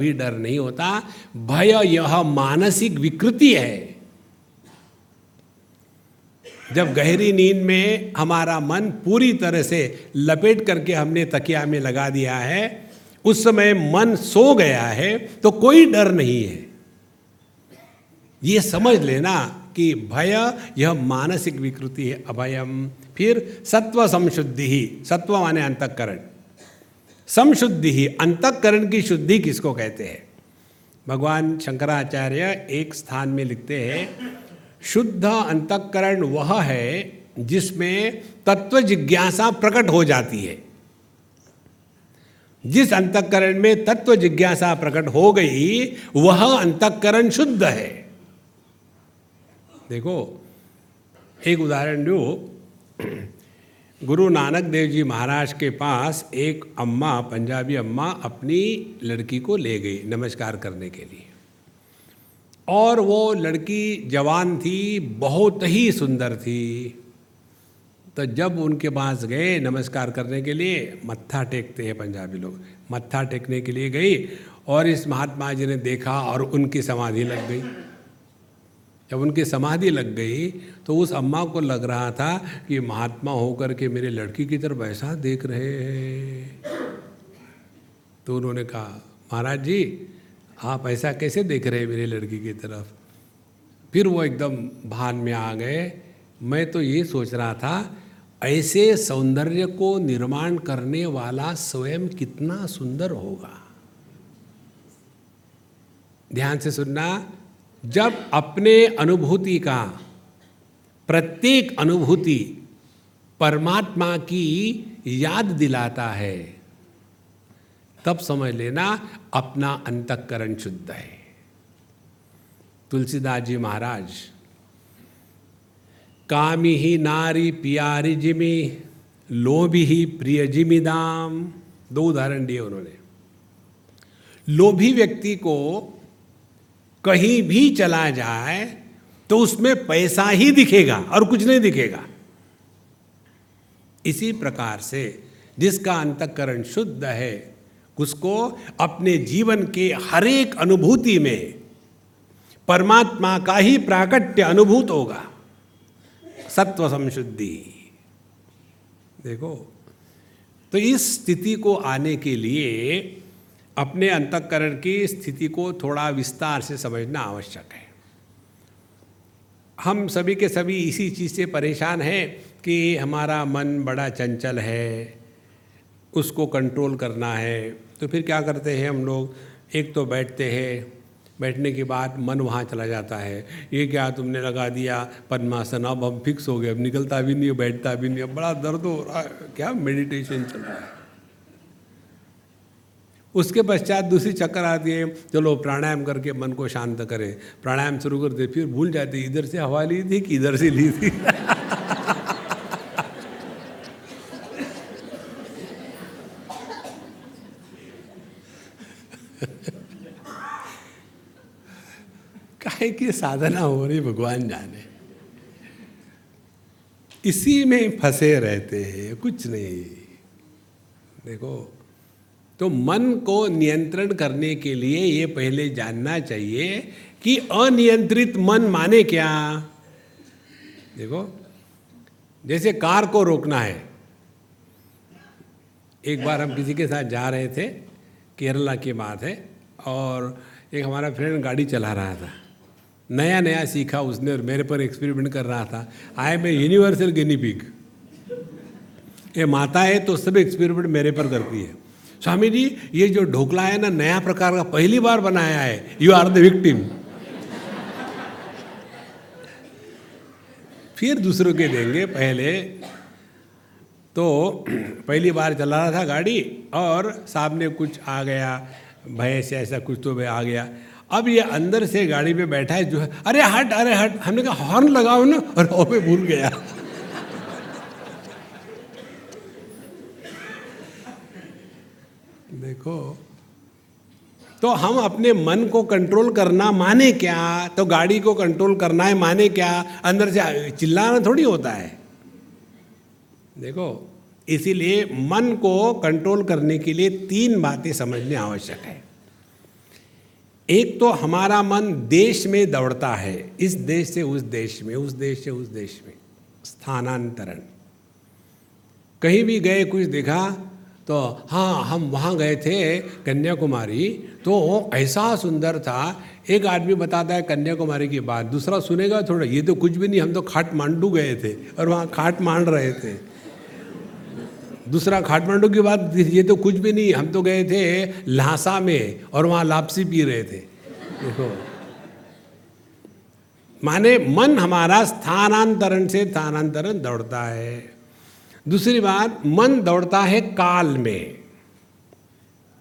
भी डर नहीं होता। भय यह मानसिक विकृति है। जब गहरी नींद में हमारा मन पूरी तरह से लपेट करके हमने तकिया में लगा दिया है, उस समय मन सो गया है तो कोई डर नहीं है। ये समझ लेना कि भय यह मानसिक विकृति है, अभयम। फिर सत्व संशुद्धि ही, सत्व माने अंतकरण। समशुद्धि ही, अंतकरण की शुद्धि किसको कहते हैं? भगवान शंकराचार्य एक स्थान में लिखते हैं, शुद्ध अंतकरण वह है जिसमें तत्व जिज्ञासा प्रकट हो जाती है। जिस अंतकरण में तत्व जिज्ञासा प्रकट हो गई, वह अंतकरण शुद्ध है। देखो, एक उदाहरण दो। गुरु नानक देव जी महाराज के पास एक अम्मा, पंजाबी अम्मा अपनी लड़की को ले गई नमस्कार करने के लिए। और वो लड़की जवान थी, बहुत ही सुंदर थी। तो जब उनके पास गए नमस्कार करने के लिए, मत्था टेकते हैं पंजाबी लोग। मत्था टेकने के लिए गई और इस महात्मा जी ने देखा और उनकी समाधि लग गई। जब उनकी समाधि लग गई तो उस अम्मा को लग रहा था कि महात्मा होकर के मेरे लड़की की तरफ़ ऐसा देख रहे हैं। तो उन्होंने कहा, महाराज जी, आप ऐसा कैसे देख रहे हैं मेरे लड़की की तरफ़? फिर वो एकदम भान में आ गए। मैं तो ये सोच रहा था, ऐसे सौंदर्य को निर्माण करने वाला स्वयं कितना सुंदर होगा। ध्यान से सुनना जब अपने अनुभूति का, प्रत्येक अनुभूति परमात्मा की याद दिलाता है, तब समझ लेना अपना अंतकरण शुद्ध है। तुलसीदास जी महाराज, कामी ही नारी पियारी जिमी, लोभी ही प्रिय जिमी दाम, दो उदाहरण दिए उन्होंने। लोभी व्यक्ति को कहीं भी चला जाए तो उसमें पैसा ही दिखेगा और कुछ नहीं दिखेगा। इसी प्रकार से जिसका अंतकरण शुद्ध है, उसको अपने जीवन के हर एक अनुभूति में परमात्मा का ही प्राकट्य अनुभूत होगा। सत्व संशुद्धि। देखो तो इस स्थिति को आने के लिए अपने अंतकरण की स्थिति को थोड़ा विस्तार से समझना आवश्यक है। हम सभी के सभी इसी चीज़ से परेशान हैं कि हमारा मन बड़ा चंचल है, उसको कंट्रोल करना है। तो फिर क्या करते हैं हम लोग? एक तो बैठते हैं, बैठने के बाद मन वहाँ चला जाता है। ये क्या तुमने लगा दिया? पद्मासन, अब हम फिक्स हो गए, अब निकलता भी नहीं, बैठता भी नहीं, अब बड़ा दर्द हो रहा है। क्या मेडिटेशन चल रहा है? उसके पश्चात दूसरी चक्कर आती है, चलो प्राणायाम करके मन को शांत करें। प्राणायाम शुरू करते फिर भूल जाते इधर से हवा ली थी कि इधर से ली थी। काहे की साधना हो रही भगवान जाने। इसी में फंसे रहते हैं, कुछ नहीं। देखो तो मन को नियंत्रण करने के लिए ये पहले जानना चाहिए कि अनियंत्रित मन माने क्या? देखो, जैसे कार को रोकना है। एक बार हम किसी के साथ जा रहे थे, केरला की बात है, और एक हमारा फ्रेंड गाड़ी चला रहा था। नया नया सीखा उसने और मेरे पर एक्सपेरिमेंट कर रहा था। आई एम ए यूनिवर्सल गिनी ये माता है तो सब एक्सपेरिमेंट मेरे पर करती है। स्वामी जी ये जो ढोकला है ना, नया प्रकार का पहली बार बनाया है। यू आर द विक्टिम फिर दूसरों के देंगे पहले। तो पहली बार चला रहा था गाड़ी और सामने कुछ आ गया भय से ऐसा कुछ तो आ गया। अब ये अंदर से गाड़ी में बैठा है, जो है, अरे हट अरे हट। हमने कहा, हॉर्न लगाओ ना। और वो पे भूल गया। देखो तो हम अपने मन को कंट्रोल करना माने क्या? तो गाड़ी को कंट्रोल करना है माने क्या? अंदर से चिल्लाना थोड़ी होता है। देखो, इसीलिए मन को कंट्रोल करने के लिए तीन बातें समझने आवश्यक है। एक तो हमारा मन देश में दौड़ता है, इस देश से उस देश में, उस देश से उस देश में। स्थानांतरण। कहीं भी गए, कुछ देखा तो हाँ हम वहाँ गए थे कन्याकुमारी। तो ऐसा सुंदर था। एक आदमी बताता है कन्याकुमारी की बात, दूसरा सुनेगा थोड़ा, ये तो कुछ भी नहीं, हम तो खाट मांडू गए थे और वहाँ खाट मांड रहे थे। दूसरा खाटमांडू की बात, ये तो कुछ भी नहीं, हम तो गए थे लहासा में और वहाँ लापसी पी रहे थे। देखो। माने मन हमारा स्थानांतरण से स्थानांतरण दौड़ता है। दूसरी बात, मन दौड़ता है काल में।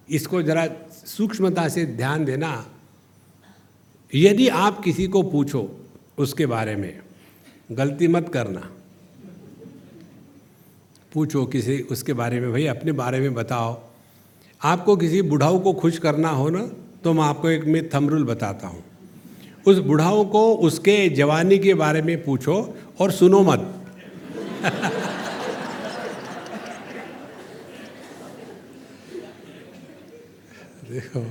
इसको जरा सूक्ष्मता से ध्यान देना। यदि आप किसी को पूछो उसके बारे में, गलती मत करना। पूछो किसी उसके बारे में, भाई, अपने बारे में बताओ। आपको किसी बुढ़ाऊ को खुश करना हो ना तो मैं आपको एक मैं थमरुल बताता हूँ। उस बुढ़ाऊ को उसके जवानी के बारे में पूछो और सुनो मत। देखो।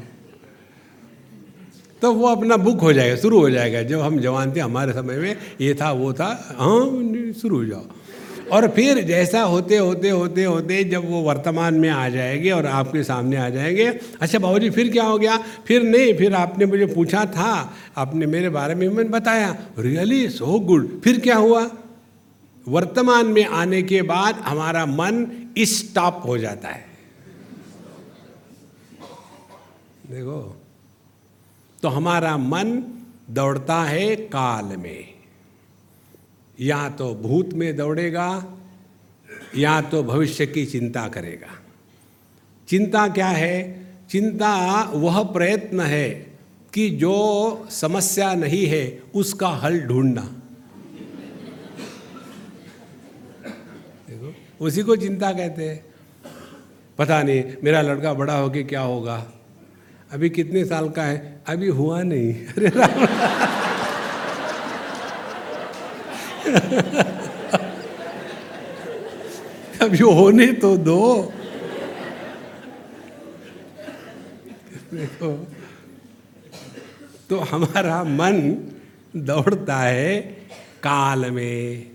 तो वो अपना बुक हो जाएगा, शुरू हो जाएगा। जब हम जवान थे, हमारे समय में ये था, वो था हाँ शुरू हो जाओ। और फिर जैसा होते होते होते होते जब वो वर्तमान में आ जाएँगे और आपके सामने आ जाएँगे अच्छा बाबूजी, फिर क्या हो गया? फिर नहीं, फिर आपने मुझे पूछा था, आपने मेरे बारे में मैंने बताया। रियली सो गुड फिर क्या हुआ? वर्तमान में आने के बाद हमारा मन स्टॉप हो जाता है। देखो। तो हमारा मन दौड़ता है काल में। या तो भूत में दौड़ेगा, या तो भविष्य की चिंता करेगा। चिंता क्या है? चिंता वह प्रयत्न है कि जो समस्या नहीं है, उसका हल ढूंढना। देखो, उसी को चिंता कहते हैं। पता नहीं, मेरा लड़का बड़ा होके क्या होगा? अभी कितने साल का है? अभी हुआ नहीं। अरे राम। अभी होने तो दो। देखो तो हमारा मन दौड़ता है काल में।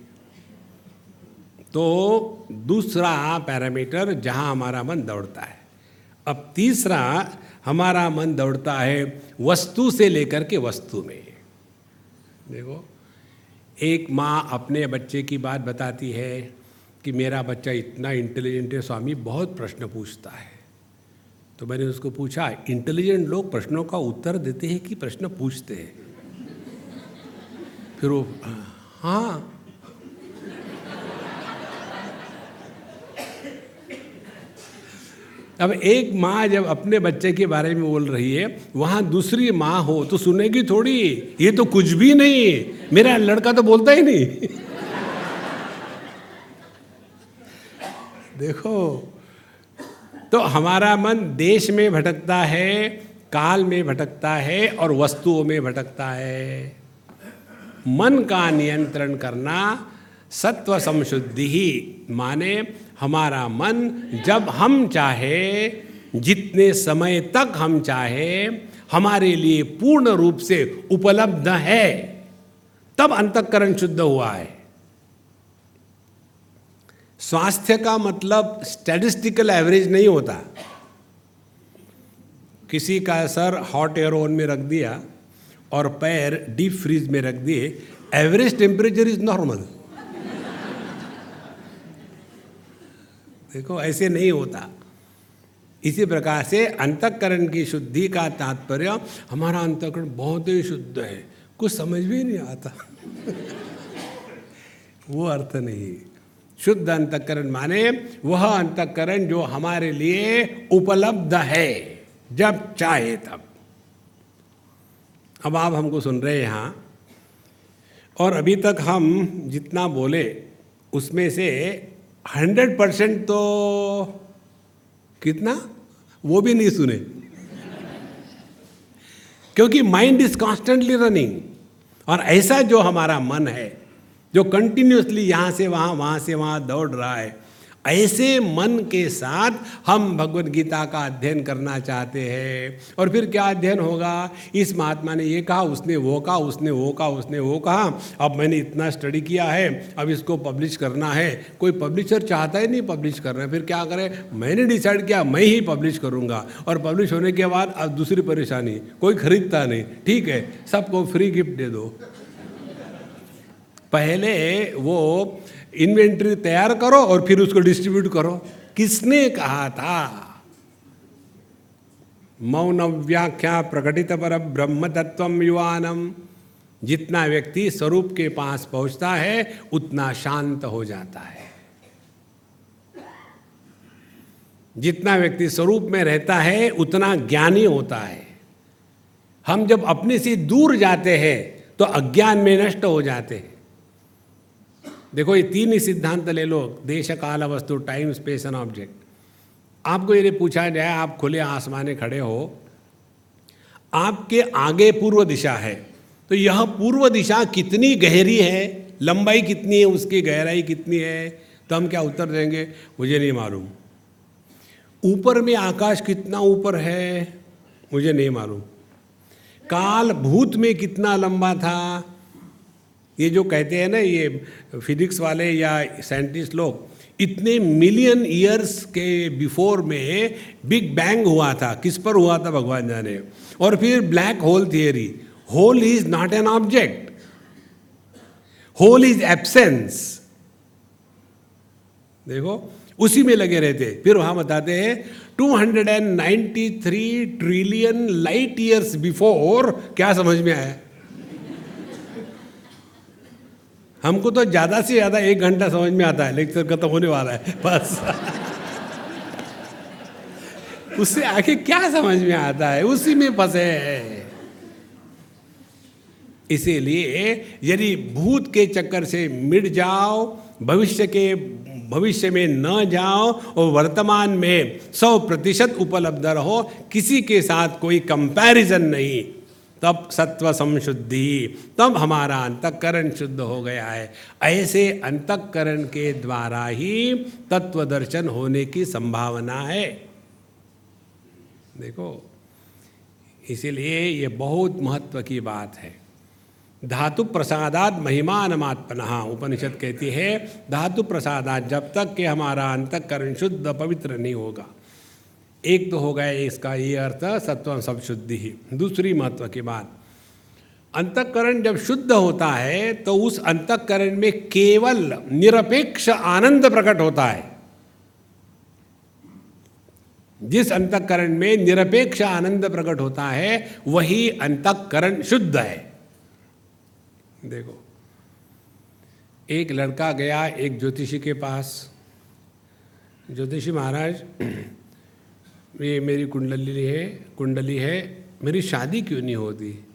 तो दूसरा पैरामीटर जहाँ हमारा मन दौड़ता है। अब तीसरा हमारा मन दौड़ता है वस्तु से लेकर के वस्तु में। देखो, एक माँ अपने बच्चे की बात बताती है कि मेरा बच्चा इतना इंटेलिजेंट है, स्वामी, बहुत प्रश्न पूछता है। तो मैंने उसको पूछा इंटेलिजेंट लोग प्रश्नों का उत्तर देते हैं कि प्रश्न पूछते हैं? फिर वो हाँ। अब एक माँ जब अपने बच्चे के बारे में बोल रही है, वहाँ दूसरी माँ हो तो सुनेगी थोड़ी, ये तो कुछ भी नहीं, मेरा लड़का तो बोलता ही नहीं। देखो तो हमारा मन देश में भटकता है, काल में भटकता है और वस्तुओं में भटकता है। मन का नियंत्रण करना सत्व संशुद्धि ही माने हमारा मन जब हम चाहे, जितने समय तक हम चाहे, हमारे लिए पूर्ण रूप से उपलब्ध है, तब अंतकरण शुद्ध हुआ है। स्वास्थ्य का मतलब स्टैटिस्टिकल एवरेज नहीं होता। किसी का सर हॉट एयर ओवन में रख दिया और पैर डीप फ्रीज में रख दिए एवरेज टेम्परेचर इज़ नॉर्मल देखो, ऐसे नहीं होता। इसी प्रकार से अंतकरण की शुद्धि का तात्पर्य, हमारा अंतकरण बहुत ही शुद्ध है। कुछ समझ भी नहीं आता। वो अर्थ नहीं। शुद्ध अंतकरण माने, वह अंतकरण जो हमारे लिए उपलब्ध है, जब चाहे तब। अब आप हमको सुन रहे हैं यहाँ। और अभी तक हम जितना बोले, उसमें से हंड्रेड परसेंट तो कितना? वो भी नहीं सुने। क्योंकि माइंड इज़ कॉन्स्टेंटली रनिंग और ऐसा जो हमारा मन है, जो कंटिन्यूसली यहाँ से वहाँ वहाँ से वहाँ दौड़ रहा है ऐसे मन के साथ हम भगवत गीता का अध्ययन करना चाहते हैं। और फिर क्या अध्ययन होगा? इस महात्मा ने ये कहा, उसने वो कहा, उसने वो कहा, उसने वो कहा। अब मैंने इतना स्टडी किया है, अब इसको पब्लिश करना है। कोई पब्लिशर चाहता ही नहीं पब्लिश करना फिर क्या करें? मैंने डिसाइड किया, मैं ही पब्लिश करूँगा। और पब्लिश होने के बाद अब दूसरी परेशानी, कोई खरीदता नहीं। ठीक है, सबको फ्री गिफ्ट दे दो। पहले वो इन्वेंट्री तैयार करो और फिर उसको डिस्ट्रीब्यूट करो। किसने कहा था? मौन व्याख्या प्रकटित पर ब्रह्म तत्व युवानम। जितना व्यक्ति स्वरूप के पास पहुँचता है, उतना शांत हो जाता है। जितना व्यक्ति स्वरूप में रहता है, उतना ज्ञानी होता है। हम जब अपने से दूर जाते हैं तो अज्ञान में नष्ट हो जाते हैं। देखो, ये तीन ही सिद्धांत ले लो, देश, काल वस्तु टाइम स्पेस एंड ऑब्जेक्ट आपको यदि पूछा जाए, आप खुले आसमाने खड़े हो, आपके आगे पूर्व दिशा है तो यह पूर्व दिशा कितनी गहरी है, लंबाई कितनी है, उसकी गहराई कितनी है तो हम क्या उत्तर देंगे? मुझे नहीं मालूम। ऊपर में आकाश कितना ऊपर है? मुझे नहीं मालूम। काल, भूत में कितना लंबा था? ये जो कहते हैं ना, ये फिजिक्स वाले या साइंटिस्ट लोग, इतने मिलियन ईयर्स के बिफोर में बिग बैंग हुआ था। किस पर हुआ था भगवान जाने? और फिर black hole theory hole is not an object hole is absence देखो, उसी में लगे रहते। फिर वहाँ बताते हैं 293 ट्रिलियन लाइट ईयर्स बिफोर क्या समझ में आया? हमको तो ज़्यादा से ज़्यादा एक घंटा समझ में आता है, लेक्चर खत्म होने वाला है, बस। उससे आगे क्या समझ में आता है? उसी में फंसे है। इसीलिए यदि भूत के चक्कर से मिट जाओ, भविष्य के, भविष्य में न जाओ और वर्तमान में सौ प्रतिशत उपलब्ध रहो, किसी के साथ कोई कंपैरिजन नहीं। तब सत्व संशुद्धि, तब हमारा अंतकरण शुद्ध हो गया है। ऐसे अंतकरण के द्वारा ही तत्व दर्शन होने की संभावना है। देखो, इसीलिए ये बहुत महत्व की बात है। धातु प्रसादात महिमानमात्मन उपनिषद कहती है, धातु प्रसादात जब तक कि हमारा अंतकरण शुद्ध पवित्र नहीं होगा। एक तो हो गया इसका ये अर्थ सत्व सब शुद्धि ही दूसरी महत्व की बात, अंतकरण जब शुद्ध होता है तो उस अंतकरण में केवल निरपेक्ष आनंद प्रकट होता है। जिस अंतकरण में निरपेक्ष आनंद प्रकट होता है, वही अंतकरण शुद्ध है। देखो, एक लड़का गया एक ज्योतिषी के पास। ज्योतिषी महाराज ये मेरी कुंडली है कुंडली है, मेरी शादी क्यों नहीं होती?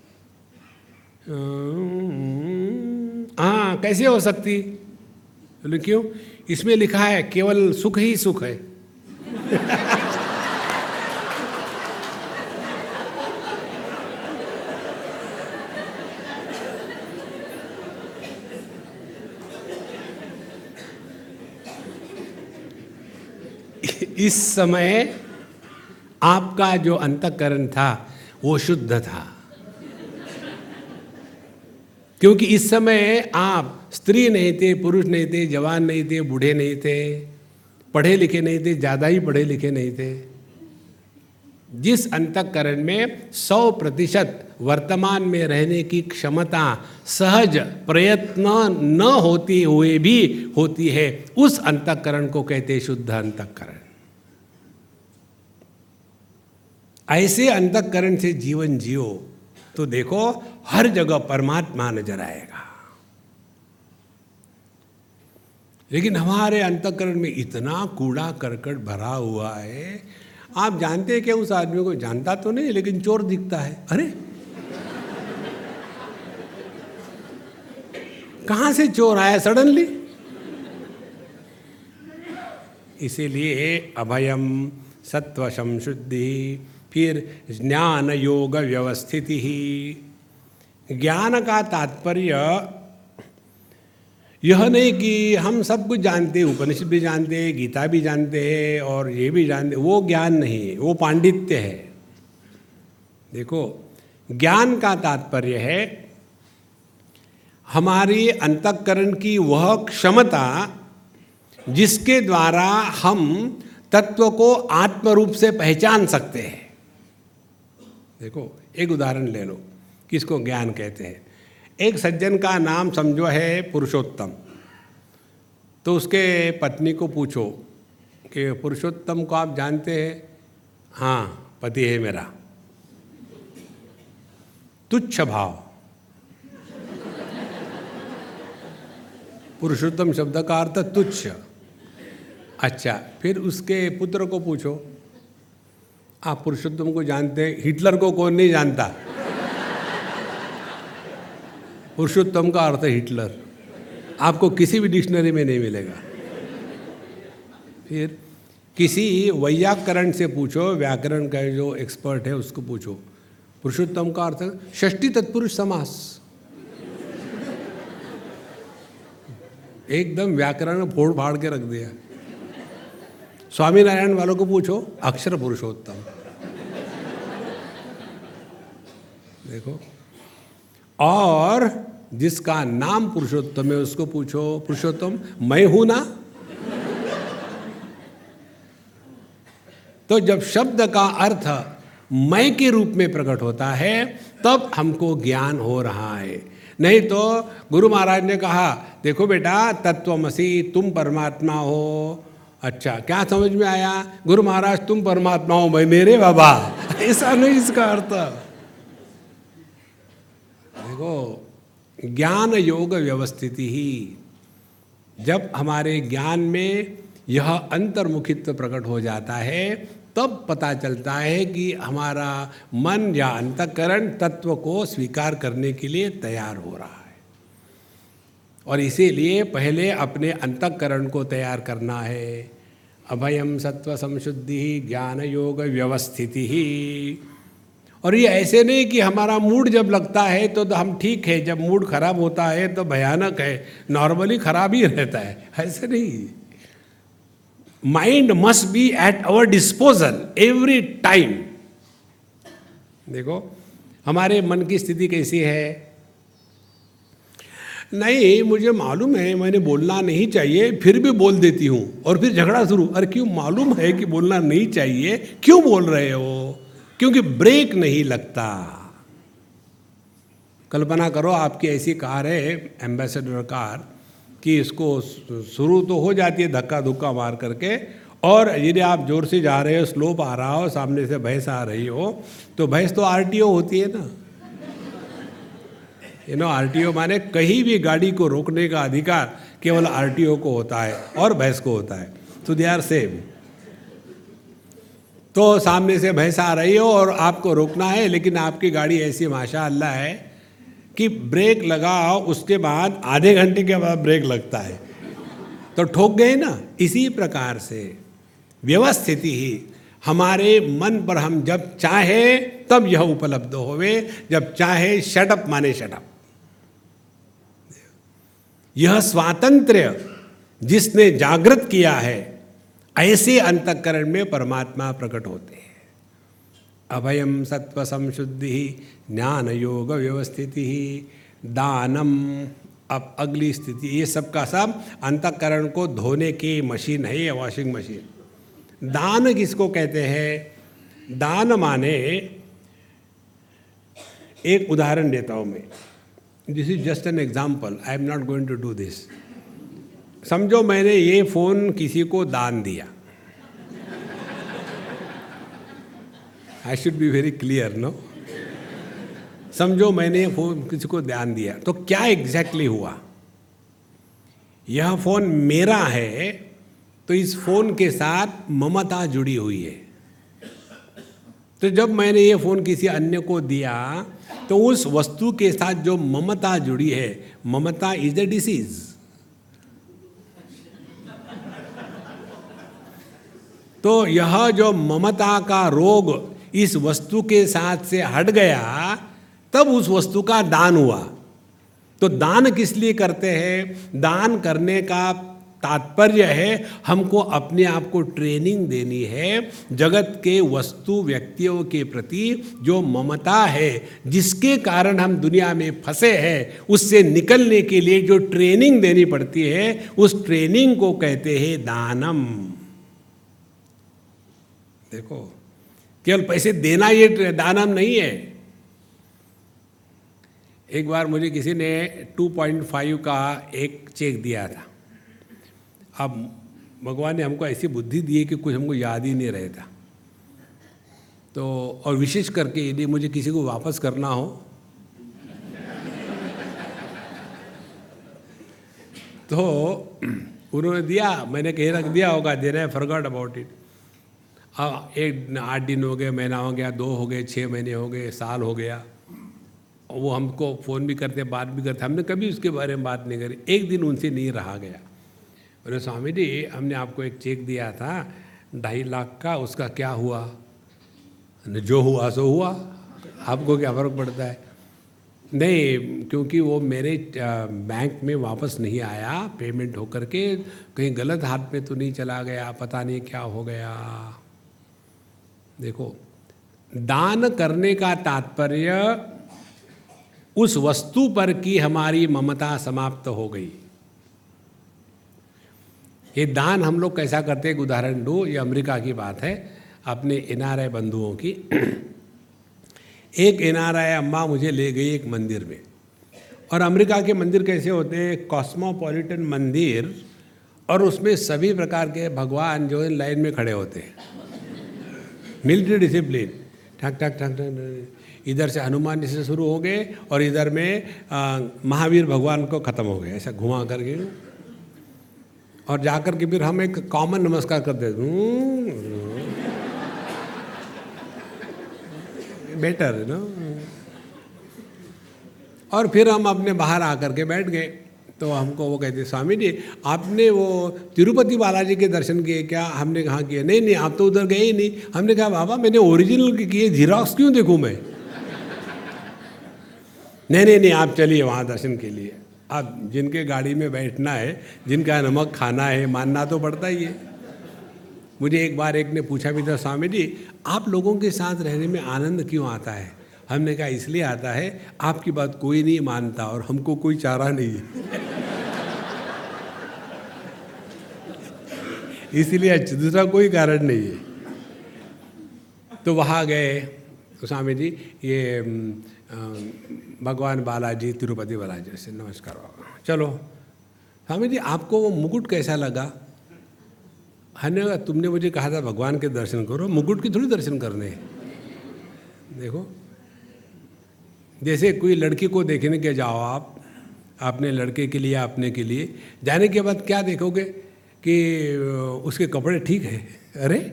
हाँ कैसे हो सकती? बोले, क्यों? इसमें लिखा है, केवल सुख ही सुख है। इस समय आपका जो अंतकरण था, वो शुद्ध था। क्योंकि इस समय आप स्त्री नहीं थे, पुरुष नहीं थे, जवान नहीं थे, बूढ़े नहीं थे, पढ़े लिखे नहीं थे, ज़्यादा ही पढ़े लिखे नहीं थे। जिस अंतकरण में सौ प्रतिशत वर्तमान में रहने की क्षमता, सहज प्रयत्न न होती हुए भी होती है, उस अंतकरण को कहते शुद्ध अंतकरण। ऐसे अंतकरण से जीवन जियो तो देखो हर जगह परमात्मा नज़र आएगा। लेकिन हमारे अंतकरण में इतना कूड़ा करकट भरा हुआ है, आप जानते हैं कि उस आदमी को जानता तो नहीं, लेकिन चोर दिखता है। अरे! कहाँ से चोर आया सडनली? इसीलिए अभयम सत्वशम संशुद्धि फिर ज्ञान योग व्यवस्थिति ही ज्ञान का तात्पर्य यह नहीं कि हम सब कुछ जानते हैं, उपनिषद भी जानते हैं, गीता भी जानते हैं और ये भी जानते वो ज्ञान नहीं है, वो पांडित्य है। देखो, ज्ञान का तात्पर्य है, हमारी अंतकरण की वह क्षमता जिसके द्वारा हम तत्व को आत्म रूप से पहचान सकते हैं। देखो, एक उदाहरण ले लो, किसको ज्ञान कहते हैं? एक सज्जन का नाम समझो है पुरुषोत्तम। तो उसके पत्नी को पूछो कि पुरुषोत्तम को आप जानते हैं? हाँ पति है मेरा। तुच्छ भाव। पुरुषोत्तम शब्द का अर्थ तुच्छ। अच्छा फिर उसके पुत्र को पूछो आप पुरुषोत्तम को जानते हैं, हिटलर को कौन नहीं जानता? पुरुषोत्तम का अर्थ है हिटलर। आपको किसी भी डिक्शनरी में नहीं मिलेगा। फिर किसी वैयाकरण से पूछो, व्याकरण का जो एक्सपर्ट है, उसको पूछो। पुरुषोत्तम का अर्थ षष्टी तत्पुरुष समास। एकदम व्याकरण फोड़ फाड़ के रख दिया। स्वामीनारायण वालों को पूछो, अक्षर पुरुषोत्तम। देखो। और जिसका नाम पुरुषोत्तम है, उसको पूछो, पुरुषोत्तम, मैं हूँ ना? तो जब शब्द का अर्थ मैं के रूप में प्रकट होता है, तब हमको ज्ञान हो रहा है। नहीं तो गुरु महाराज ने कहा, देखो बेटा, तत्वमसी तुम परमात्मा हो। अच्छा क्या समझ में आया? गुरु महाराज, तुम परमात्मा हो भाई मेरे बाबा। ऐसा नहीं इसका अर्थ। देखो ज्ञान योग व्यवस्थिति ही जब हमारे ज्ञान में यह अंतर्मुखित्व प्रकट हो जाता है, तब पता चलता है कि हमारा मन या अंतकरण तत्व को स्वीकार करने के लिए तैयार हो रहा है। और इसीलिए पहले अपने अंतकरण को तैयार करना है। अभयम सत्व संशुद्धि ज्ञान योग व्यवस्थिति ही और ये ऐसे नहीं कि हमारा मूड जब लगता है तो, तो हम ठीक है जब मूड खराब होता है तो भयानक है नॉर्मली खराब ही रहता है। ऐसे नहीं। Mind must be at our disposal every time. देखो हमारे मन की स्थिति कैसी है? नहीं मुझे मालूम है मैंने बोलना नहीं चाहिए फिर भी बोल देती हूँ और फिर झगड़ा शुरू। अरे क्यों मालूम है कि बोलना नहीं चाहिए? क्यों बोल रहे हो? क्योंकि ब्रेक नहीं लगता। कल्पना करो, आपकी ऐसी कार है, एम्बेसडर कार, कि इसको शुरू तो हो जाती है धक्का धुक्का मार करके, और यदि आप ज़ोर से जा रहे हो, स्लोप आ रहा हो, सामने से भैंस आ रही हो तो भैंस तो आरटीओ होती है ना। यू नो आरटीओ माने कहीं भी गाड़ी को रोकने का अधिकार केवल आरटीओ को होता है और भैंस को होता है। तो दे आर सेम तो सामने से भैंस आ रही हो और आपको रोकना है, लेकिन आपकी गाड़ी ऐसी माशा अल्लाह है कि ब्रेक लगाओ, उसके बाद आधे घंटे के बाद ब्रेक लगता है। तो ठोक गए ना? इसी प्रकार से व्यवस्थिति ही हमारे मन पर हम जब चाहे, तब यह उपलब्ध होवे। जब चाहे शटअप माने शटअप यह स्वातंत्र्य जिसने जागृत किया है ऐसे अंतकरण में परमात्मा प्रकट होते हैं। अभयम सत्व संशुद्धि ज्ञान योग व्यवस्थिति दानम अब अगली स्थिति ये सब का सब अंतकरण को धोने की मशीन है, ये वॉशिंग मशीन दान किसको कहते हैं? दान माने एक उदाहरण देता हूँ मैं। This is just an example I am not going to do this समझो मैंने ये फ़ोन किसी को दान दिया। I should be very clear no समझो मैंने फ़ोन किसी को ध्यान दिया। तो क्या एग्जैक्टली exactly हुआ? यह फ़ोन मेरा है तो इस फ़ोन के साथ ममता जुड़ी हुई है। तो जब मैंने ये फ़ोन किसी अन्य को दिया तो उस वस्तु के साथ जो ममता जुड़ी है, ममता इज़ अ डिसीज़ तो यह जो ममता का रोग इस वस्तु के साथ से हट गया, तब उस वस्तु का दान हुआ। तो दान किस लिए करते हैं? दान करने का तात्पर्य है, हमको अपने आप को ट्रेनिंग देनी है जगत के वस्तु व्यक्तियों के प्रति जो ममता है, जिसके कारण हम दुनिया में फंसे हैं, उससे निकलने के लिए जो ट्रेनिंग देनी पड़ती है, उस ट्रेनिंग को कहते हैं दानम। देखो, केवल पैसे देना ये दानम नहीं है। एक बार मुझे किसी ने 2.5 का एक चेक दिया था। अब भगवान ने हमको ऐसी बुद्धि दी कि कुछ हमको याद ही नहीं रहता। तो और विशेष करके यदि मुझे किसी को वापस करना हो तो उन्होंने दिया, मैंने कहीं रख दिया होगा देना है फॉरगॉट अबाउट इट हाँ एक आठ दिन हो गए, महीना हो गया, दो हो गए छः महीने हो गए, साल हो गया। वो हमको फ़ोन भी करते, बात भी करते, हमने कभी उसके बारे में बात नहीं करी। एक दिन उनसे नहीं रहा गया। बोले, स्वामी जी, हमने आपको एक चेक दिया था, ढाई लाख का, उसका क्या हुआ? जो हुआ, सो हुआ। आपको क्या फ़र्क पड़ता है? नहीं, क्योंकि वो मेरे बैंक में वापस नहीं आया, पेमेंट होकर के कहीं गलत हाथ में तो नहीं चला गया, पता नहीं क्या हो गया। देखो, दान करने का तात्पर्य उस वस्तु पर की हमारी ममता समाप्त हो गई। ये दान हम लोग कैसा करते हैं? उदाहरण दो, ये अमेरिका की बात है, अपने एन बंधुओं की। एक एन आर अम्मा मुझे ले गई एक मंदिर में। और अमेरिका के मंदिर कैसे होते हैं? कॉस्मोपॉलिटन मंदिर, और उसमें सभी प्रकार के भगवान जो है लाइन में खड़े होते हैं। मिलिट्री डिसिप्लिन ठक ठक ठक ठक इधर से हनुमान जी से शुरू हो गए और इधर में महावीर भगवान को ख़त्म हो गए। ऐसा घुमा करके। और जाकर के फिर हम एक कॉमन नमस्कार करते बेटर नो और फिर हम अपने बाहर आकर के बैठ गए। तो हमको वो कहते, स्वामी जी, आपने वो तिरुपति बालाजी के दर्शन किए, क्या हमने कहा किए? नहीं नहीं, आप तो उधर गए ही नहीं। हमने कहा, बाबा, मैंने ओरिजिनल किए जीरोक्स क्यों देखूँ मैं? नहीं नहीं नहीं, आप चलिए वहाँ दर्शन के लिए। अब जिनके गाड़ी में बैठना है, जिनका नमक खाना है, मानना तो पड़ता ही है। मुझे एक बार एक ने पूछा भी था, स्वामी जी, आप लोगों के साथ रहने में आनंद क्यों आता है? हमने कहा, इसलिए आता है, आपकी बात कोई नहीं मानता और हमको कोई चारा नहीं है। इसलिए दूसरा कोई कारण नहीं है। तो वहाँ गए स्वामी जी, ये भगवान बालाजी, तिरुपति बालाजी से नमस्कार चलो, स्वामी जी, आपको वो मुकुट कैसा लगा? हमने तुमने मुझे कहा था भगवान के दर्शन करो, मुकुट की थोड़ी दर्शन करने देखो, जैसे कोई लड़की को देखने के जाओ आप अपने लड़के के लिए अपने के लिए, जाने के बाद क्या देखोगे? कि उसके कपड़े ठीक है। अरे,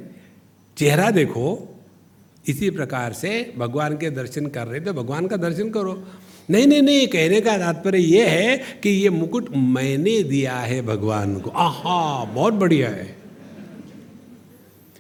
चेहरा देखो, इसी प्रकार से भगवान के दर्शन कर रहे तो भगवान का दर्शन करो। नहीं नहीं नहीं, कहने का तात्पर्य ये है कि ये मुकुट मैंने दिया है भगवान को। आहा, बहुत बढ़िया है।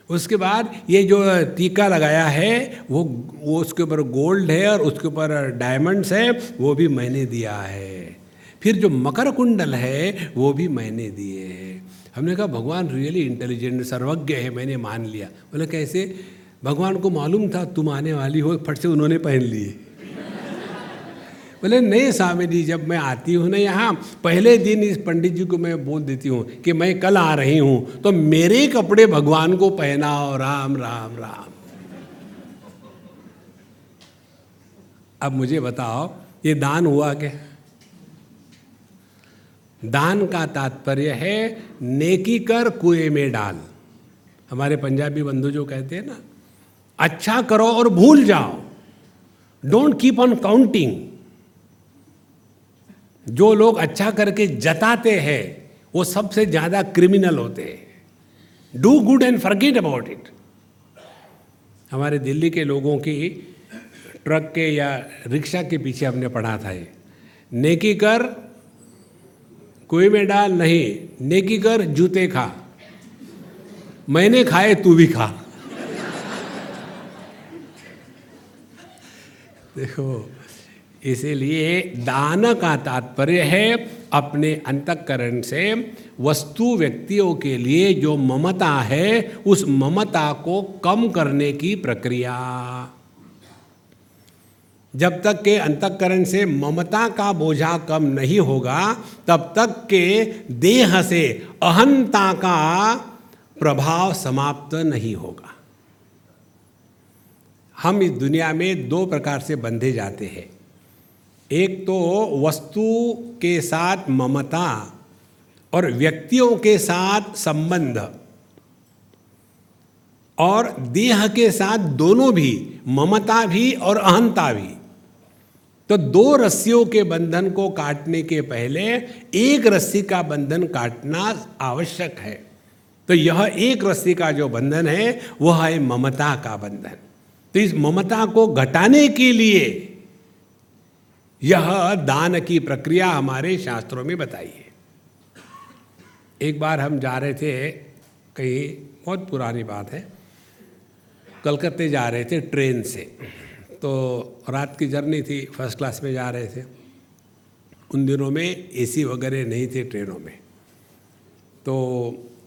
उसके बाद ये जो टीका लगाया है, वो वो उसके ऊपर गोल्ड है और उसके ऊपर डायमंड्स है, वो भी मैंने दिया है। फिर जो मकर कुंडल है, वो भी मैंने दिए हैं। हमने कहा, भगवान रियली इंटेलिजेंट सर्वज्ञ है, मैंने मान लिया। बोले, कैसे? भगवान को मालूम था तुम आने वाली हो, फट से उन्होंने पहन लिए। बोले, नहीं स्वामी जी, जब मैं आती हूँ ना यहाँ, पहले दिन इस पंडित जी को मैं बोल देती हूँ कि मैं कल आ रही हूँ तो मेरे कपड़े भगवान को पहनाओ, राम राम राम। अब मुझे बताओ, ये दान हुआ क्या? दान का तात्पर्य है, नेकी कर कुएँ में डाल। हमारे पंजाबी बंधु जो कहते हैं ना अच्छा करो और भूल जाओ। डोंट कीप ऑन काउंटिंग जो लोग अच्छा करके जताते हैं, वो सबसे ज़्यादा क्रिमिनल होते हैं। Do good and forget about it हमारे दिल्ली के लोगों की ट्रक के या रिक्शा के पीछे हमने पढ़ा था ये। नेकी कर कोई में डाल नहीं, नेकी कर, जूते खा। मैंने खाए, तू भी खा। देखो, इसीलिए दान का तात्पर्य है अपने अंतकरण से वस्तु व्यक्तियों के लिए जो ममता है, उस ममता को कम करने की प्रक्रिया। जब तक के अंतकरण से ममता का बोझा कम नहीं होगा, तब तक के देह से अहंता का प्रभाव समाप्त नहीं होगा। हम इस दुनिया में दो प्रकार से बंधे जाते हैं। एक तो वस्तु के साथ ममता और व्यक्तियों के साथ संबंध और देह के साथ दोनों भी, ममता भी और अहंता भी। तो दो रस्सियों के बंधन को काटने के पहले एक रस्सी का बंधन काटना आवश्यक है। तो यह एक रस्सी का जो बंधन है, वह है ममता का बंधन। तो इस ममता को घटाने के लिए यह दान की प्रक्रिया हमारे शास्त्रों में बताई है एक बार हम जा रहे थे, कहीं बहुत पुरानी बात है, कलकत्ते जा रहे थे ट्रेन से। तो रात की जर्नी थी, फ़र्स्ट क्लास में जा रहे थे। उन दिनों में एसी वगैरह नहीं थे ट्रेनों में। तो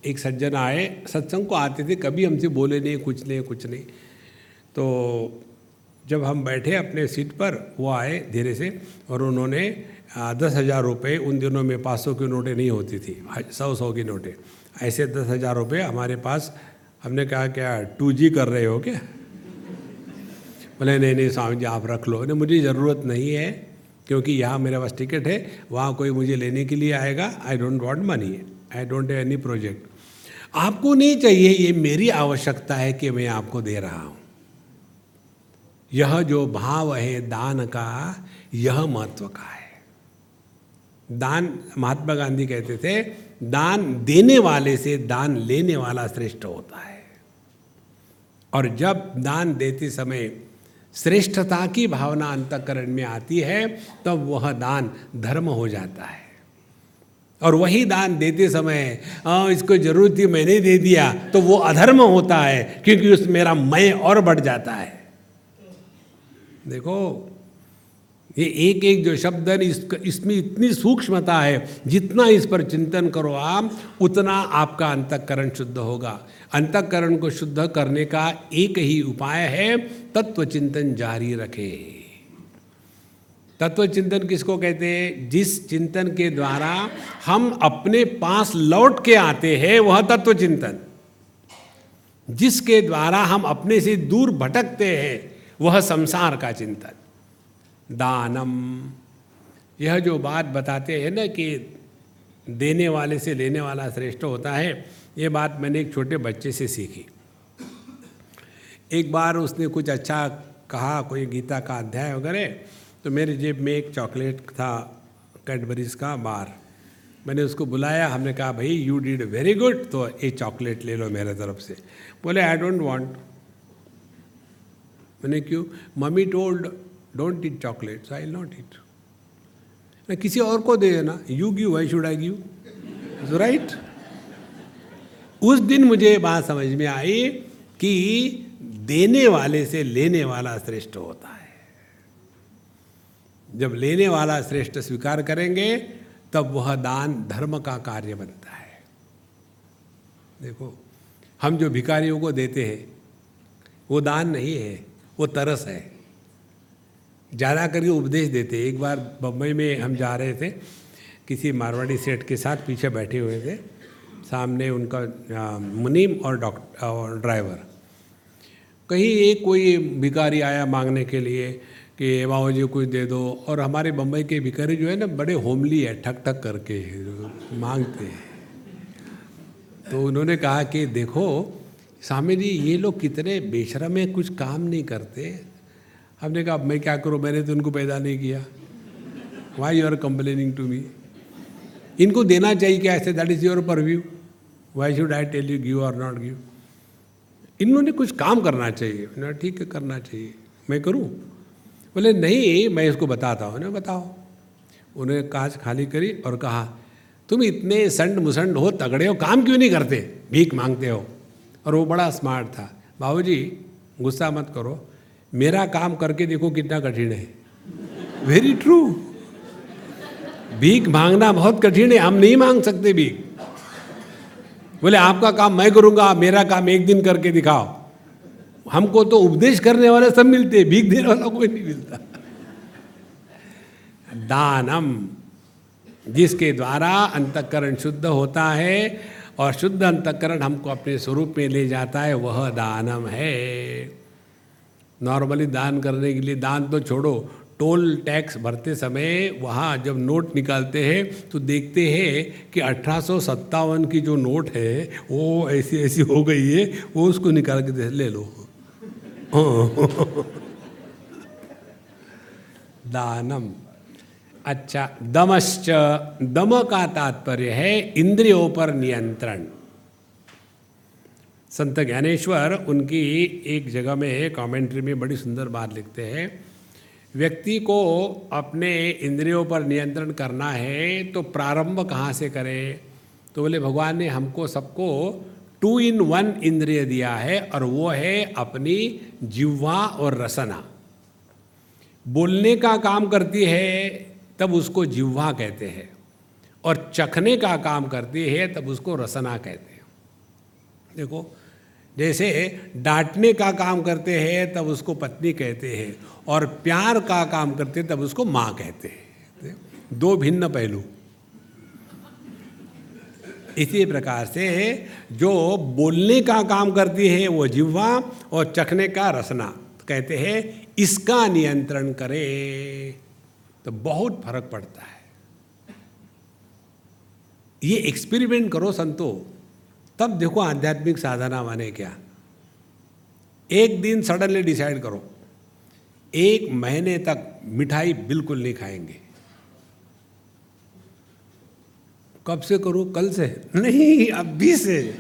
एक सज्जन आए, सत्संग को आते थे, कभी हमसे बोले नहीं, कुछ नहीं कुछ नहीं। तो जब हम बैठे अपने सीट पर, वो आए धीरे से और उन्होंने दस हज़ार रुपये उन दिनों में पाँच सौ की नोटें नहीं होती थी, सौ सौ की नोटें। ऐसे दस हज़ार रुपये हमारे पास, हमने कहा, क्या टू जी कर रहे हो क्या? बोले, नहीं नहीं स्वामी जी, आप रख लो। नहीं मुझे ज़रूरत नहीं है, क्योंकि यहाँ मेरे पास टिकट है, वहाँ कोई मुझे लेने के लिए आएगा। I don't want money I don't have any project आपको नहीं चाहिए, ये मेरी आवश्यकता है कि मैं आपको दे रहा हूँ। यह जो भाव है दान का, यह महत्व का है। दान, महात्मा गांधी कहते थे, दान देने वाले से दान लेने वाला श्रेष्ठ होता है। और जब दान देते समय श्रेष्ठता की भावना अंतकरण में आती है तब तो वह दान धर्म हो जाता है। और वही दान देते समय आ, इसको ज़रूरत थी मैंने दे दिया। तो वो अधर्म होता है क्योंकि उस मेरा मैं और बढ़ जाता है। देखो ये एक एक जो शब्द है इस, इसमें इतनी सूक्ष्मता है जितना इस पर चिंतन करो आप उतना आपका अंतकरण शुद्ध होगा। अंतकरण को शुद्ध करने का एक ही उपाय है तत्व चिंतन जारी रखे। तत्व चिंतन किसको कहते हैं? जिस चिंतन के द्वारा हम अपने पास लौट के आते हैं वह तत्व चिंतन जिसके द्वारा हम अपने से दूर भटकते हैं वह संसार का चिंतन। दानम। यह जो बात बताते हैं ना कि देने वाले से लेने वाला श्रेष्ठ होता है, ये बात मैंने एक छोटे बच्चे से सीखी। एक बार उसने कुछ अच्छा कहा, कोई गीता का अध्याय वगैरह तो मेरे जेब में एक चॉकलेट था, कैडबरीज का बार। मैंने उसको बुलाया, हमने कहा, भाई यू डिड वेरी गुड तो ये चॉकलेट ले लो मेरे तरफ़ से। बोले आई डोंट वांट मैंने क्यों? Mummy told don't eat chocolates I not eat मैं किसी और को दे देना। You give I should I give right उस दिन मुझे बात समझ में आई कि देने वाले से लेने वाला श्रेष्ठ होता है। जब लेने वाला श्रेष्ठ स्वीकार करेंगे, तब वह दान धर्म का कार्य बनता है। देखो, हम जो भिकारियों को देते हैं, वो दान नहीं है, वो तरस है। ज़्यादा करके उपदेश देते। एक बार बम्बई में हम जा रहे थे, किसी मारवाड़ी सेठ के साथ पीछे बैठे हुए थे। सामने उनका मुनीम और डॉक्टर और ड्राइवर। कहीं एक कोई भिकारी आया मांगने के लिए कि बाबू जी कुछ दे दो। और हमारे बम्बई के भिकारी जो है ना, बड़े होमली है ठक ठक करके मांगते हैं। तो उन्होंने कहा कि, देखो स्वामी जी, ये लोग कितने बेशरम है, कुछ काम नहीं करते। हमने कहा मैं क्या करूँ? मैंने तो उनको पैदा नहीं किया। Why you are complaining to me इनको देना चाहिए क्या? ऐसे that is your purview why should I tell you give और नॉट गिव इन्होंने कुछ काम करना चाहिए। ठीक है, करना चाहिए। मैं करूँ? बोले, नहीं, मैं इसको बताता हूँ। ना बताओ। उन्होंने कांच खाली करी और कहा, तुम इतने संड मुसंड हो, तगड़े हो, काम क्यों नहीं करते? भीख मांगते हो? और वो बड़ा स्मार्ट था। बाबू जी गुस्सा मत करो। मेरा काम करके देखो कितना कठिन है। वेरी ट्रू भीख मांगना बहुत कठिन है, हम नहीं मांग सकते भीख। बोले, आपका काम मैं करूँगा मेरा काम एक दिन करके दिखाओ। हमको तो उपदेश करने वाले सब मिलते हैं, भीख देने वाला कोई नहीं मिलता। दानम, जिसके द्वारा अंतकरण शुद्ध होता है और शुद्ध अंतकरण हमको अपने स्वरूप में ले जाता है, वह दानम है। नॉर्मली दान करने के लिए दान तो छोड़ो टोल टैक्स भरते समय वहाँ जब नोट निकालते हैं तो देखते हैं कि अठारह सौ सत्तावन की जो नोट है, वो ऐसी ऐसी हो गई है, वो उसको निकाल के ले लो। दानम। अच्छा दमश्च। दम का तात्पर्य है, इंद्रियों पर नियंत्रण। संत ज्ञानेश्वर उनकी एक जगह में कमेंट्री में बड़ी सुंदर बात लिखते हैं, व्यक्ति को अपने इंद्रियों पर नियंत्रण करना है तो प्रारंभ कहाँ से करें? तो बोले, भगवान ने हमको सबको टू इन वन इंद्रिय दिया है, और वो है अपनी जिह्वा और रसना। बोलने का काम करती है, तब उसको जिह्वा कहते हैं, और चखने का काम करती है, तब उसको रसना कहते हैं। देखो जैसे डांटने का काम करते हैं, तब उसको पत्नी कहते हैं और प्यार का काम करते तब उसको माँ कहते हैं। दो भिन्न पहलू। इसी प्रकार से जो बोलने का काम करती है, वो जिह्वा और चखने का रसना। कहते हैं, इसका नियंत्रण करे तो बहुत फ़र्क पड़ता है। ये एक्सपेरिमेंट करो संतो। तब देखो आध्यात्मिक साधना माने क्या? एक दिन सडनली डिसाइड करो। एक महीने तक मिठाई बिल्कुल नहीं खाएँगे। कब से करो? कल से? नहीं, अभी से।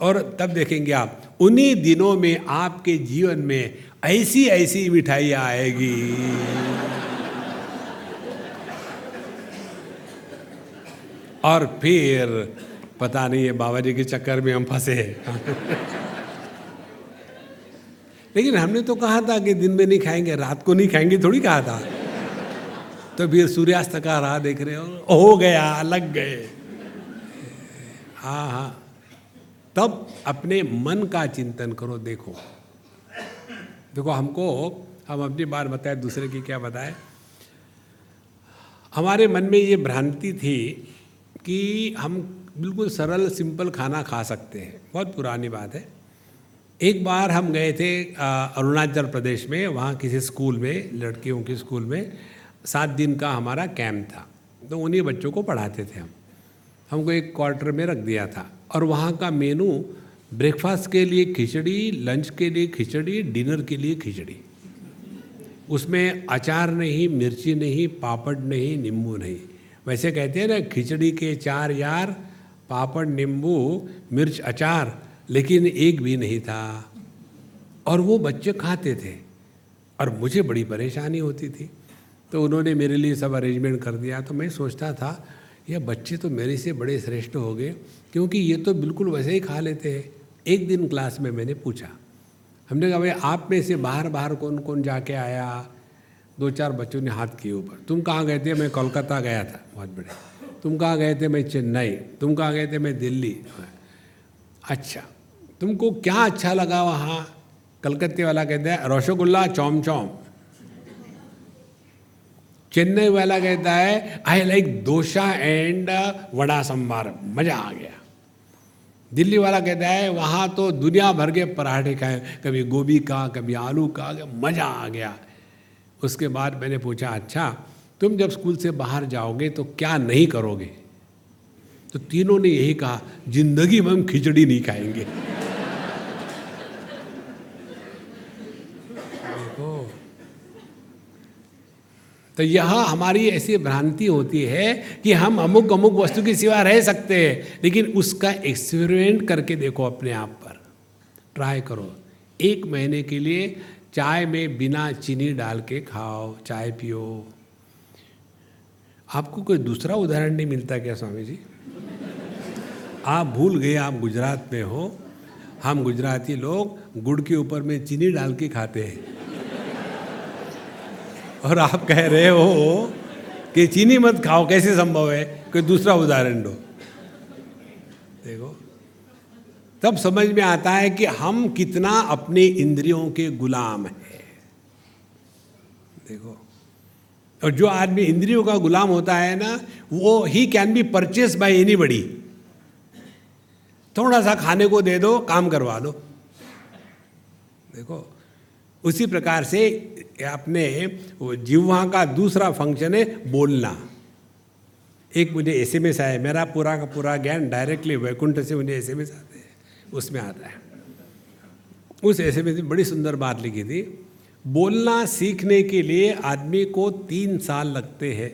और तब देखेंगे आप, उन्हीं दिनों में आपके जीवन में ऐसी ऐसी मिठाई आएगी। और फिर पता नहीं है बाबा जी के चक्कर में हम फंसे। लेकिन हमने तो कहा था कि दिन में नहीं खाएँगे, रात को नहीं खाएँगे, थोड़ी कहा था। तो फिर सूर्यास्त का राह देख रहे हो हो गया, लग गए। हाँ हाँ। तब अपने मन का चिंतन करो, देखो। देखो, हमको, हम अपनी बार बताए, दूसरे की क्या बताए? हमारे मन में ये भ्रांति थी कि हम बिल्कुल सरल, सिंपल खाना खा सकते हैं। बहुत पुरानी बात है। एक बार हम गए थे अरुणाचल प्रदेश में, वहाँ किसी स्कूल में, लड़कियों के स्कूल में। सात दिन का हमारा कैंप था। तो उन्हीं बच्चों को पढ़ाते थे हम। हमको एक क्वार्टर में रख दिया था। और वहाँ का मेनू, ब्रेकफास्ट के लिए खिचड़ी, लंच के लिए खिचड़ी, डिनर के लिए खिचड़ी। उसमें अचार नहीं, मिर्ची नहीं, पापड़ नहीं, नींबू नहीं। वैसे कहते हैं ना, खिचड़ी के चार यार, पापड़, नींबू, मिर्च, अचार, लेकिन एक भी नहीं था। और वो बच्चे खाते थे। और मुझे बड़ी परेशानी होती थी। तो उन्होंने मेरे लिए सब अरेंजमेंट कर दिया। तो मैं सोचता था ये बच्चे तो मेरे से बड़े श्रेष्ठ हो गए, क्योंकि ये तो बिल्कुल वैसे ही खा लेते हैं। एक दिन क्लास में मैंने पूछा। हमने कहा, भाई, आप में से बाहर बाहर कौन कौन जाके आया? दो चार बच्चों ने हाथ किए ऊपर। तुम कहाँ गए थे? मैं कोलकाता गया था बहुत बड़े। तुम कहाँ गए थे? मैं चेन्नई। तुम कहाँ गए थे? मैं दिल्ली। अच्छा तुमको क्या अच्छा लगा वहाँ? कलकत्ते वाला कहता है, रसगुल्ला चौम चौम चेन्नई वाला कहता है I like dosa and vada sambar. मज़ा आ गया। दिल्ली वाला कहता है, वहाँ तो दुनिया भर के पराठे खाए। कभी गोभी का कभी आलू का मज़ा आ गया। उसके बाद मैंने पूछा अच्छा तुम जब स्कूल से बाहर जाओगे तो क्या नहीं करोगे? तो तीनों ने यही कहा, ज़िंदगी में हम खिचड़ी नहीं खाएँगे. तो यह हमारी ऐसी भ्रांति होती है कि हम अमुक अमुक वस्तु के सिवा रह सकते हैं, लेकिन उसका एक्सपेरिमेंट करके देखो अपने आप पर। ट्राई करो। एक महीने के लिए चाय में बिना चीनी डाल के खाओ, चाय पियो। आपको कोई दूसरा उदाहरण नहीं मिलता क्या, स्वामी जी? आप भूल गए, आप गुजरात में हो। हम गुजराती लोग गुड़ के ऊपर में चीनी डाल के खाते हैं। और आप कह रहे हो कि चीनी मत खाओ, कैसे संभव है? कोई दूसरा उदाहरण दो देखो तब समझ में आता है कि हम कितना अपने इंद्रियों के गुलाम हैं। देखो, और जो आदमी इंद्रियों का गुलाम होता है ना, वो ही can be purchase by anybody थोड़ा सा खाने को दे दो, काम करवा दो देखो, उसी प्रकार से अपने जीवा का दूसरा फ़ंक्शन है बोलना। एक मुझे एस एम एस आया, मेरा पूरा का पूरा ज्ञान डायरेक्टली वैकुंठ से मुझे एस एम एस हैं उसमें आता है। उस ऐसे में बड़ी सुंदर बात लिखी थी, बोलना सीखने के लिए आदमी को तीन साल लगते हैं,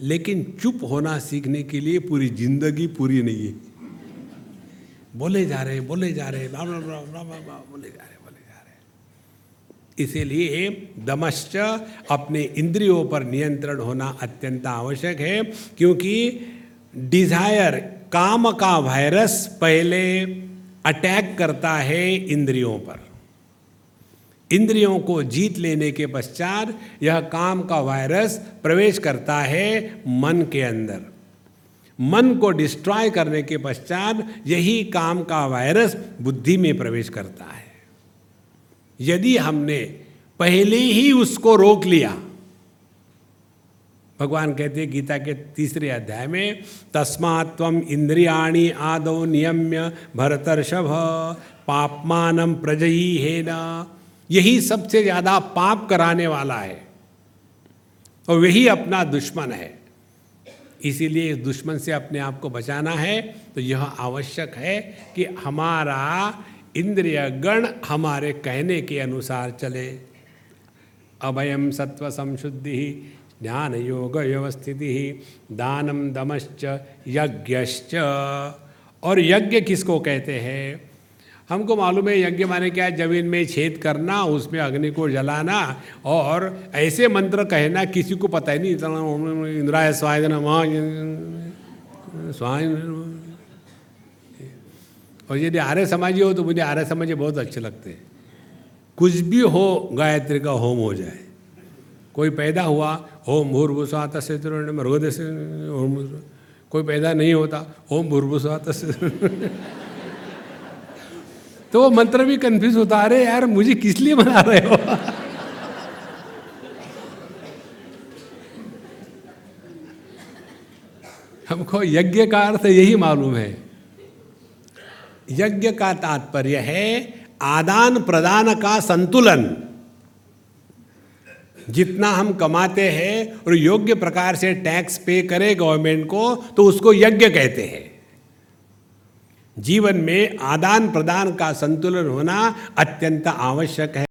लेकिन चुप होना सीखने के लिए पूरी ज़िंदगी पूरी नहीं है। बोले जा रहे बोले जा रहे बोले जा रहे बोले जा रहे इसीलिए दमश्च अपने इंद्रियों पर नियंत्रण होना अत्यंत आवश्यक है, क्योंकि डिज़ायर काम का वायरस पहले अटैक करता है इंद्रियों पर। इंद्रियों को जीत लेने के पश्चात यह काम का वायरस प्रवेश करता है मन के अंदर। मन को डिस्ट्रॉय करने के पश्चात यही काम का वायरस बुद्धि में प्रवेश करता है। यदि हमने पहले ही उसको रोक लिया भगवान कहते हैं गीता के तीसरे अध्याय में तस्मात्म इंद्रियाणी आदो नियम्य भरतर्षभ, पापमान प्रजयी है ना यही सबसे ज़्यादा पाप कराने वाला है और वही अपना दुश्मन है। इसीलिए इस दुश्मन से अपने आप को बचाना है। तो यह आवश्यक है कि हमारा इंद्रिय गण हमारे कहने के अनुसार चले। अभयम सत्व संशुद्धि ज्ञान योग व्यवस्थिति दानम दमश्च, यज्ञश्च। और यज्ञ किसको कहते हैं? हमको मालूम है यज्ञ माने क्या? है ज़मीन में छेद करना, उसमें अग्नि को जलाना और ऐसे मंत्र कहना, किसी को पता ही नहीं इतना इंद्राय स्वाय स्वाय और यदि आर्य समाजी हो तो मुझे आर्य समाजी बहुत अच्छे लगते हैं। कुछ भी हो, गायत्री का होम हो जाए। कोई पैदा हुआ होम भूर्भुस्वा तस्य मृगोदय से कोई पैदा नहीं होता, ओम भूर्भुस्वा तस्य तो वो मंत्र भी कंफ्यूज होता, अरे यार, मुझे किस लिए बना रहे हो? हमको यज्ञ का अर्थ यही मालूम है। यज्ञ का तात्पर्य है आदान प्रदान का संतुलन। जितना हम कमाते हैं और योग्य प्रकार से टैक्स पे करें गवर्नमेंट को तो उसको यज्ञ कहते हैं। जीवन में आदान प्रदान का संतुलन होना अत्यंत आवश्यक है।